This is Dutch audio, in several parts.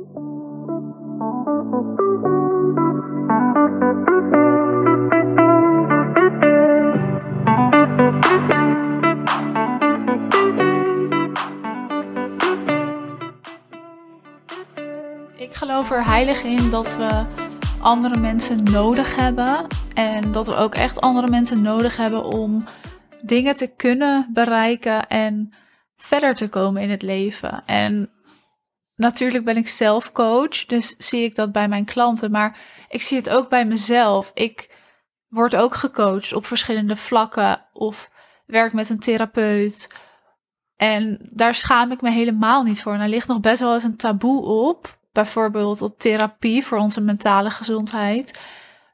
Ik geloof er heilig in dat we andere mensen nodig hebben. En dat we ook echt andere mensen nodig hebben om dingen te kunnen bereiken en verder te komen in het leven. En natuurlijk ben ik zelf coach, dus zie ik dat bij mijn klanten. Maar ik zie het ook bij mezelf. Ik word ook gecoacht op verschillende vlakken of werk met een therapeut. En daar schaam ik me helemaal niet voor. Er ligt nog best wel eens een taboe op bijvoorbeeld op therapie voor onze mentale gezondheid.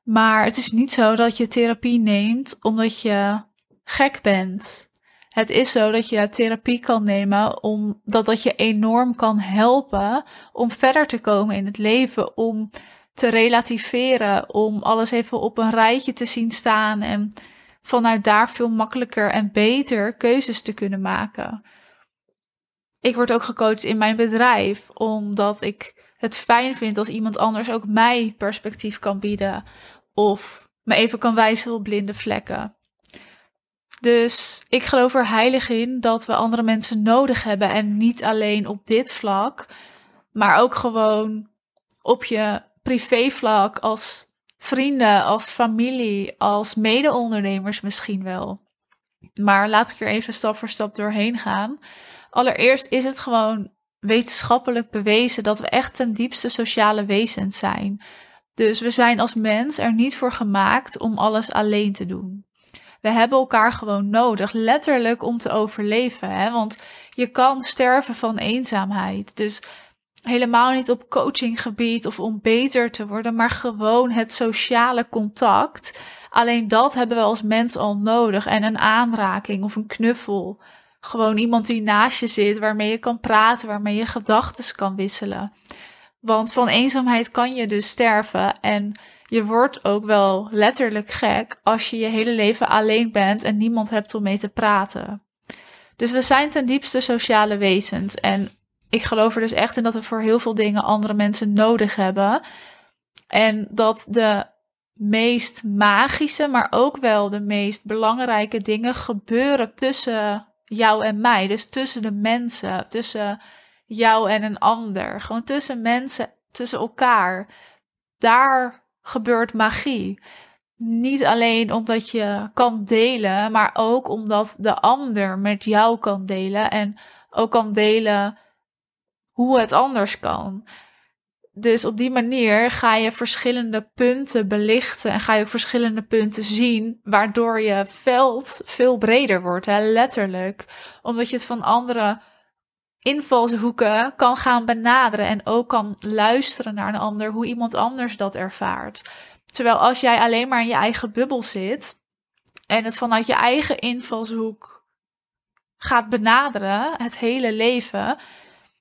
Maar het is niet zo dat je therapie neemt omdat je gek bent. Het is zo dat je therapie kan nemen omdat dat je enorm kan helpen om verder te komen in het leven, om te relativeren, om alles even op een rijtje te zien staan en vanuit daar veel makkelijker en beter keuzes te kunnen maken. Ik word ook gecoacht in mijn bedrijf omdat ik het fijn vind als iemand anders ook mij perspectief kan bieden. Of me even kan wijzen op blinde vlekken. Dus ik geloof er heilig in dat we andere mensen nodig hebben. En niet alleen op dit vlak, maar ook gewoon op je privévlak als vrienden, als familie, als mede-ondernemers misschien wel. Maar laat ik er even stap voor stap doorheen gaan. Allereerst is het gewoon wetenschappelijk bewezen dat we echt ten diepste sociale wezens zijn. Dus we zijn als mens er niet voor gemaakt om alles alleen te doen. We hebben elkaar gewoon nodig, letterlijk om te overleven. Hè? Want je kan sterven van eenzaamheid. Dus helemaal niet op coachinggebied of om beter te worden, maar gewoon het sociale contact. Alleen dat hebben we als mens al nodig. En een aanraking of een knuffel gewoon iemand die naast je zit, waarmee je kan praten, waarmee je gedachten kan wisselen. Want van eenzaamheid kan je dus sterven en je wordt ook wel letterlijk gek als je je hele leven alleen bent en niemand hebt om mee te praten. Dus we zijn ten diepste sociale wezens en ik geloof er dus echt in dat we voor heel veel dingen andere mensen nodig hebben. En dat de meest magische, maar ook wel de meest belangrijke dingen gebeuren tussen jou en mij. Dus tussen de mensen, tussen jou en een ander. Gewoon tussen mensen, tussen elkaar. Daar gebeurt magie. Niet alleen omdat je kan delen, maar ook omdat de ander met jou kan delen en ook kan delen hoe het anders kan. Dus op die manier ga je verschillende punten belichten en ga je verschillende punten zien, waardoor je veld veel breder wordt, letterlijk. Omdat je het van andere invalshoeken kan gaan benaderen en ook kan luisteren naar een ander, hoe iemand anders dat ervaart. Terwijl als jij alleen maar in je eigen bubbel zit en het vanuit je eigen invalshoek gaat benaderen, het hele leven,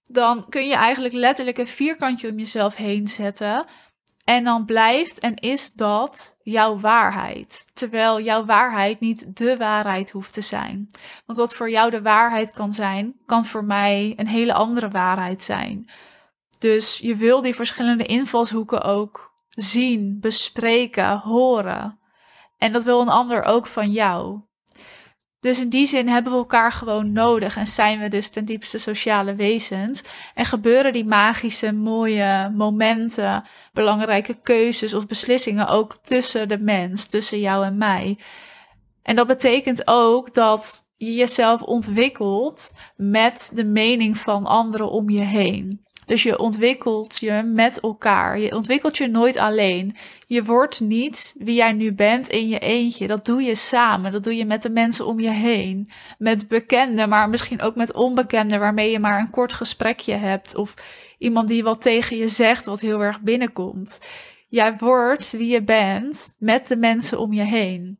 dan kun je eigenlijk letterlijk een vierkantje om jezelf heen zetten. En dan blijft en is dat jouw waarheid. Terwijl jouw waarheid niet de waarheid hoeft te zijn. Want wat voor jou de waarheid kan zijn, kan voor mij een hele andere waarheid zijn. Dus je wil die verschillende invalshoeken ook zien, bespreken, horen. En dat wil een ander ook van jou. Dus in die zin hebben we elkaar gewoon nodig en zijn we dus ten diepste sociale wezens. En gebeuren die magische, mooie momenten, belangrijke keuzes of beslissingen ook tussen de mens, tussen jou en mij. En dat betekent ook dat je jezelf ontwikkelt met de mening van anderen om je heen. Dus je ontwikkelt je met elkaar. Je ontwikkelt je nooit alleen. Je wordt niet wie jij nu bent in je eentje. Dat doe je samen. Dat doe je met de mensen om je heen. Met bekenden, maar misschien ook met onbekenden waarmee je maar een kort gesprekje hebt. Of iemand die wat tegen je zegt wat heel erg binnenkomt. Jij wordt wie je bent met de mensen om je heen.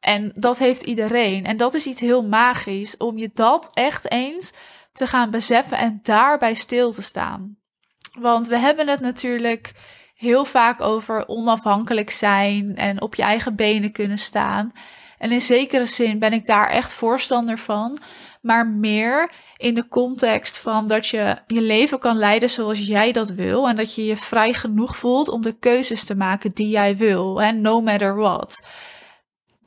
En dat heeft iedereen. En dat is iets heel magisch om je dat echt eens te gaan beseffen en daarbij stil te staan. Want we hebben het natuurlijk heel vaak over onafhankelijk zijn en op je eigen benen kunnen staan. En in zekere zin ben ik daar echt voorstander van. maar meer in de context van dat je je leven kan leiden zoals jij dat wil en dat je je vrij genoeg voelt om de keuzes te maken die jij wil, hè, no matter what.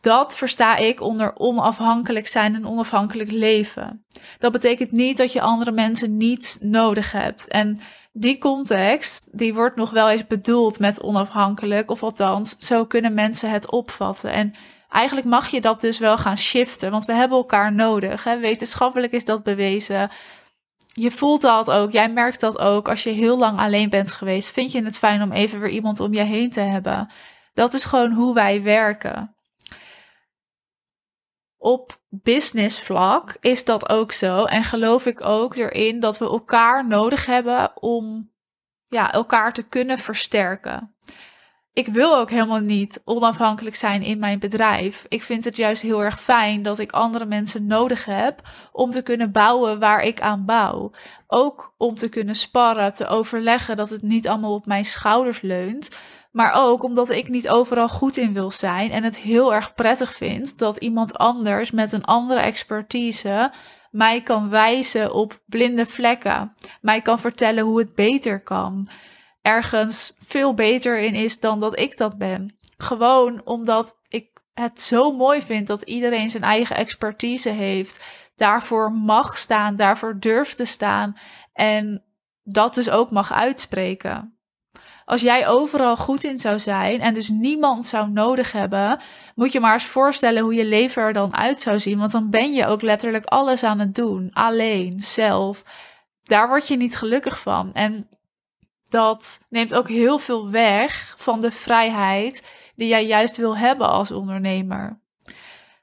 Dat versta ik onder onafhankelijk zijn en onafhankelijk leven. Dat betekent niet dat je andere mensen niet nodig hebt. En die context, die wordt nog wel eens bedoeld met onafhankelijk, of althans, zo kunnen mensen het opvatten. En eigenlijk mag je dat dus wel gaan shiften, want we hebben elkaar nodig. Hè? Wetenschappelijk is dat bewezen. Je voelt dat ook, jij merkt dat ook. Als je heel lang alleen bent geweest, vind je het fijn om even weer iemand om je heen te hebben. Dat is gewoon hoe wij werken. Op business vlak is dat ook zo. En geloof ik ook erin dat we elkaar nodig hebben om ja, elkaar te kunnen versterken ik wil ook helemaal niet onafhankelijk zijn in mijn bedrijf. Ik vind het juist heel erg fijn dat ik andere mensen nodig heb om te kunnen bouwen waar ik aan bouw. Ook om te kunnen sparren, te overleggen dat het niet allemaal op mijn schouders leunt. Maar ook omdat ik niet overal goed in wil zijn en het heel erg prettig vind dat iemand anders met een andere expertise mij kan wijzen op blinde vlekken, mij kan vertellen hoe het beter kan ergens veel beter in is dan dat ik dat ben. Gewoon omdat ik het zo mooi vind dat iedereen zijn eigen expertise heeft, daarvoor mag staan, daarvoor durft te staan en dat dus ook mag uitspreken. Als jij overal goed in zou zijn en dus niemand zou nodig hebben, moet je maar eens voorstellen hoe je leven er dan uit zou zien. Want dan ben je ook letterlijk alles aan het doen, alleen, zelf. Daar word je niet gelukkig van. En dat neemt ook heel veel weg van de vrijheid die jij juist wil hebben als ondernemer.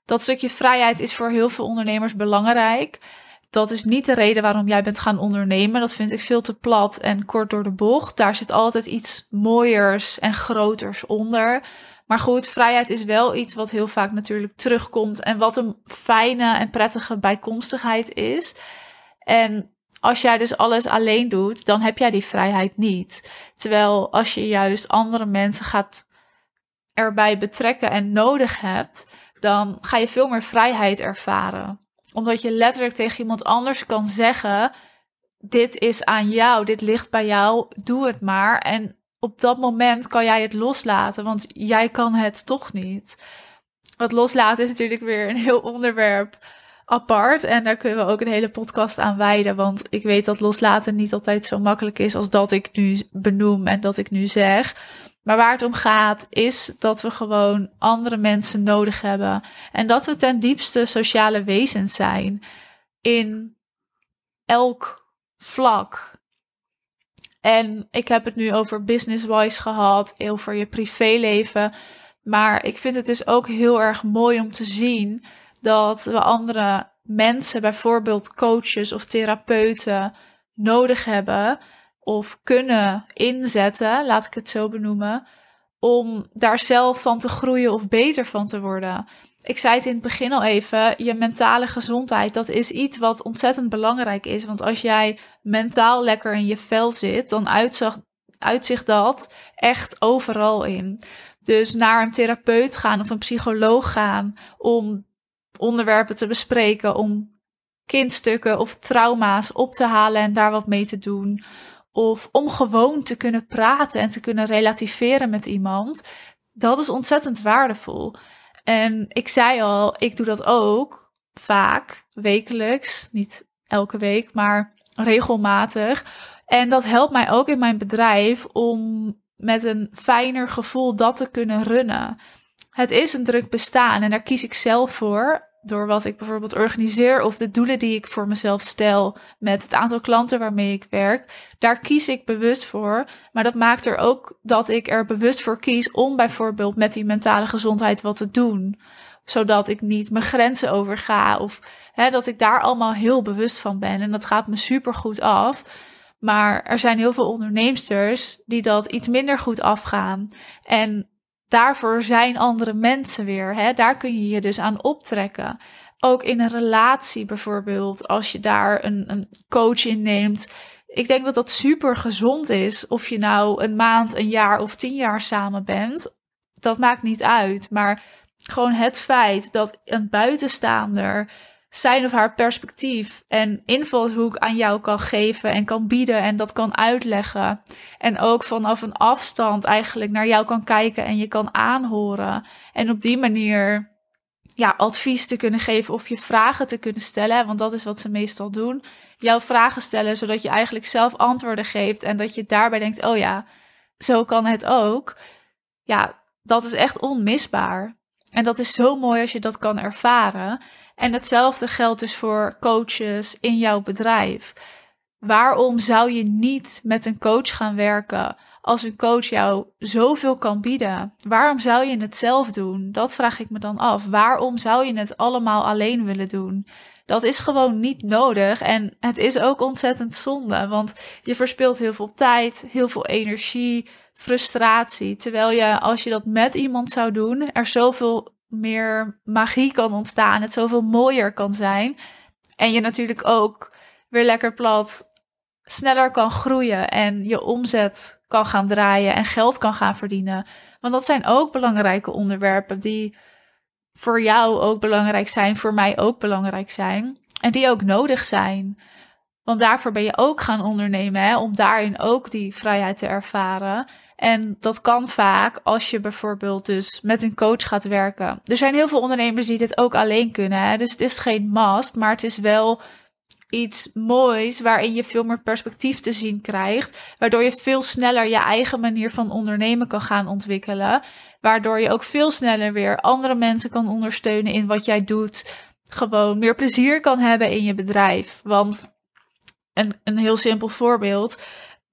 Dat stukje vrijheid is voor heel veel ondernemers belangrijk. Dat is niet de reden waarom jij bent gaan ondernemen. Dat vind ik veel te plat en kort door de bocht. Daar zit altijd iets mooiers en groters onder. Maar goed, vrijheid is wel iets wat heel vaak natuurlijk terugkomt en wat een fijne en prettige bijkomstigheid is. En als jij dus alles alleen doet, dan heb jij die vrijheid niet. Terwijl als je juist andere mensen gaat erbij betrekken en nodig hebt, dan ga je veel meer vrijheid ervaren. Omdat je letterlijk tegen iemand anders kan zeggen: Dit is aan jou, dit ligt bij jou, doe het maar. En op dat moment kan jij het loslaten, want jij kan het toch niet. Wat loslaten is natuurlijk weer een heel onderwerp apart. En daar kunnen we ook een hele podcast aan wijden. Want ik weet dat loslaten niet altijd zo makkelijk is als dat ik nu benoem en dat ik nu zeg. Maar waar het om gaat, is dat we gewoon andere mensen nodig hebben. En dat we ten diepste sociale wezens zijn. In elk vlak. En ik heb het nu over business-wise gehad, over je privéleven. Maar ik vind het dus ook heel erg mooi om te zien dat we andere mensen, bijvoorbeeld coaches of therapeuten, nodig hebben of kunnen inzetten, laat ik het zo benoemen, om daar zelf van te groeien of beter van te worden. Ik zei het in het begin al even, je mentale gezondheid, dat is iets wat ontzettend belangrijk is. Want als jij mentaal lekker in je vel zit, dan uitzicht dat echt overal in. Dus naar een therapeut gaan of een psycholoog gaan om onderwerpen te bespreken, om kindstukken of trauma's op te halen en daar wat mee te doen. Of om gewoon te kunnen praten en te kunnen relativeren met iemand. Dat is ontzettend waardevol. En ik zei al, ik doe dat ook vaak, wekelijks, niet elke week, maar regelmatig. En dat helpt mij ook in mijn bedrijf om met een fijner gevoel dat te kunnen runnen. Het is een druk bestaan en daar kies ik zelf voor door wat ik bijvoorbeeld organiseer of de doelen die ik voor mezelf stel met het aantal klanten waarmee ik werk, daar kies ik bewust voor. Maar dat maakt er ook dat ik er bewust voor kies om bijvoorbeeld met die mentale gezondheid wat te doen. Zodat ik niet mijn grenzen overga of hè, dat ik daar allemaal heel bewust van ben. En dat gaat me super goed af. Maar er zijn heel veel onderneemsters die dat iets minder goed afgaan. En daarvoor zijn andere mensen weer. Hè? Daar kun je je dus aan optrekken. Ook in een relatie bijvoorbeeld, als je daar een, een coach in neemt. Ik denk dat dat super gezond is. Of je nou een maand, een jaar of tien jaar samen bent. Dat maakt niet uit. Maar gewoon het feit dat een buitenstaander zijn of haar perspectief en invalshoek aan jou kan geven en kan bieden en dat kan uitleggen. En ook vanaf een afstand eigenlijk naar jou kan kijken en je kan aanhoren. En op die manier ja, advies te kunnen geven of je vragen te kunnen stellen. Want dat is wat ze meestal doen. Jouw vragen stellen, zodat je eigenlijk zelf antwoorden geeft. En dat je daarbij denkt: oh ja, zo kan het ook. Ja, dat is echt onmisbaar. En dat is zo mooi als je dat kan ervaren. En hetzelfde geldt dus voor coaches in jouw bedrijf. Waarom zou je niet met een coach gaan werken als een coach jou zoveel kan bieden? Waarom zou je het zelf doen? Dat vraag ik me dan af. Waarom zou je het allemaal alleen willen doen? Dat is gewoon niet nodig en het is ook ontzettend zonde, want je verspilt heel veel tijd, heel veel energie, frustratie. Terwijl je, als je dat met iemand zou doen, er zoveel meer magie kan ontstaan, het zoveel mooier kan zijn. En je natuurlijk ook weer lekker plat sneller kan groeien en je omzet kan gaan draaien en geld kan gaan verdienen. Want dat zijn ook belangrijke onderwerpen die voor jou ook belangrijk zijn, voor mij ook belangrijk zijn en die ook nodig zijn. Want daarvoor ben je ook gaan ondernemen, hè, om daarin ook die vrijheid te ervaren. En dat kan vaak als je bijvoorbeeld dus met een coach gaat werken. Er zijn heel veel ondernemers die dit ook alleen kunnen. Hè? Dus het is geen must, maar het is wel iets moois waarin je veel meer perspectief te zien krijgt. Waardoor je veel sneller je eigen manier van ondernemen kan gaan ontwikkelen. Waardoor je ook veel sneller weer andere mensen kan ondersteunen in wat jij doet. Gewoon meer plezier kan hebben in je bedrijf. Want een, een heel simpel voorbeeld.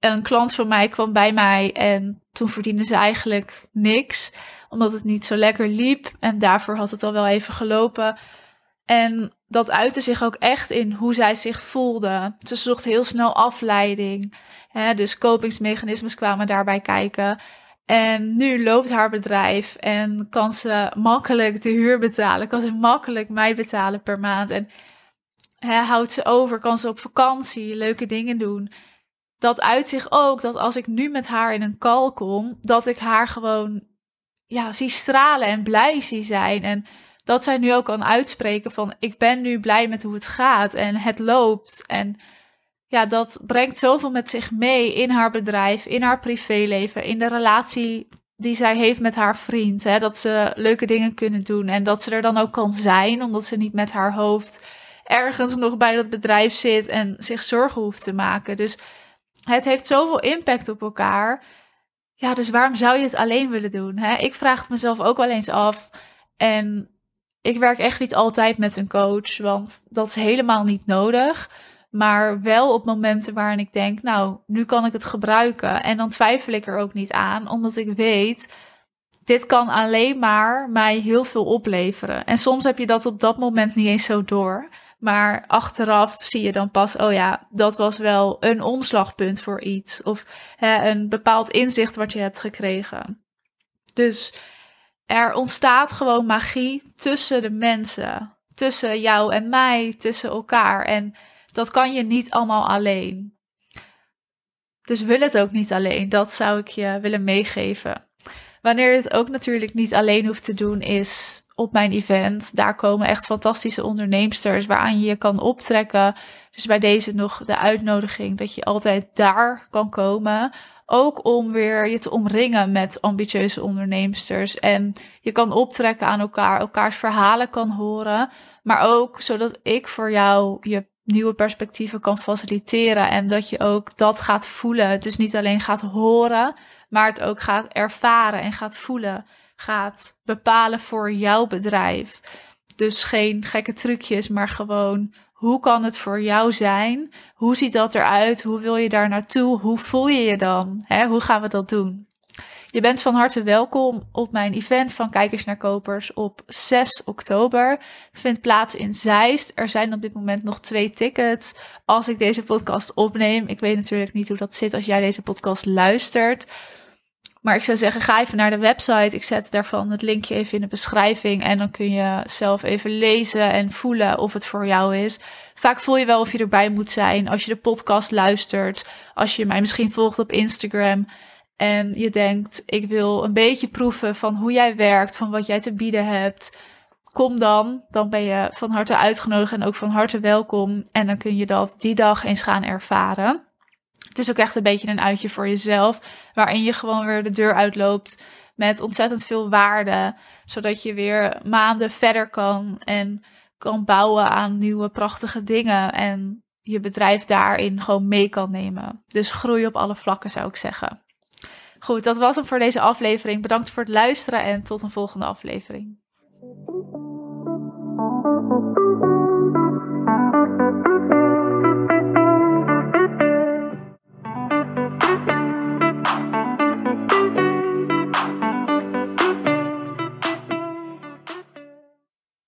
Een klant van mij kwam bij mij en toen verdiende ze eigenlijk niks. Omdat het niet zo lekker liep. En daarvoor had het al wel even gelopen. En dat uitte zich ook echt in hoe zij zich voelde. Ze zocht heel snel afleiding. Hè, dus kopingsmechanismes kwamen daarbij kijken. En nu loopt haar bedrijf en kan ze makkelijk de huur betalen. Kan ze makkelijk mij betalen per maand. En hè, houdt ze over, kan ze op vakantie leuke dingen doen. Dat uit zich ook dat als ik nu met haar in een call kom, dat ik haar gewoon ja, zie stralen en blij zie zijn. En dat zij nu ook kan uitspreken van ik ben nu blij met hoe het gaat en het loopt. En ja, dat brengt zoveel met zich mee in haar bedrijf, in haar privéleven, in de relatie die zij heeft met haar vriend. Hè? Dat ze leuke dingen kunnen doen en dat ze er dan ook kan zijn, omdat ze niet met haar hoofd ergens nog bij dat bedrijf zit en zich zorgen hoeft te maken. Dus het heeft zoveel impact op elkaar. Ja, dus waarom zou je het alleen willen doen? Hè? Ik vraag het mezelf ook wel eens af. En ik werk echt niet altijd met een coach, want dat is helemaal niet nodig. Maar wel op momenten waarin ik denk, nou, nu kan ik het gebruiken. En dan twijfel ik er ook niet aan, omdat ik weet, dit kan alleen maar mij heel veel opleveren. En soms heb je dat op dat moment niet eens zo door. Maar achteraf zie je dan pas, oh ja, dat was wel een omslagpunt voor iets. Of hè, een bepaald inzicht wat je hebt gekregen. Dus er ontstaat gewoon magie tussen de mensen. Tussen jou en mij, tussen elkaar. En dat kan je niet allemaal alleen. Dus wil het ook niet alleen. Dat zou ik je willen meegeven. Wanneer je het ook natuurlijk niet alleen hoeft te doen, is op mijn event. Daar komen echt fantastische onderneemsters waaraan je je kan optrekken. Dus bij deze nog de uitnodiging dat je altijd daar kan komen. Ook om weer je te omringen met ambitieuze onderneemsters. En je kan optrekken aan elkaar, elkaars verhalen kan horen. Maar ook zodat ik voor jou je nieuwe perspectieven kan faciliteren. En dat je ook dat gaat voelen. Dus niet alleen gaat horen, maar het ook gaat ervaren en gaat voelen. Gaat bepalen voor jouw bedrijf. Dus geen gekke trucjes, maar gewoon hoe kan het voor jou zijn? Hoe ziet dat eruit? Hoe wil je daar naartoe? Hoe voel je je dan? hoe gaan we dat doen? Je bent van harte welkom op mijn event van Kijkers naar Kopers op 6 oktober. Het vindt plaats in Zeist. Er zijn op dit moment nog twee tickets als ik deze podcast opneem. Ik weet natuurlijk niet hoe dat zit als jij deze podcast luistert. Maar ik zou zeggen, ga even naar de website. Ik zet daarvan het linkje even in de beschrijving. En dan kun je zelf even lezen en voelen of het voor jou is. Vaak voel je wel of je erbij moet zijn als je de podcast luistert. Als je mij misschien volgt op Instagram. En je denkt, ik wil een beetje proeven van hoe jij werkt, van wat jij te bieden hebt. kom dan. Dan ben je van harte uitgenodigd en ook van harte welkom. En dan kun je dat die dag eens gaan ervaren. Het is ook echt een beetje een uitje voor jezelf, waarin je gewoon weer de deur uitloopt met ontzettend veel waarde, zodat je weer maanden verder kan en kan bouwen aan nieuwe prachtige dingen en je bedrijf daarin gewoon mee kan nemen. Dus groei op alle vlakken zou ik zeggen. Goed, dat was hem voor deze aflevering. Bedankt voor het luisteren en tot een volgende aflevering.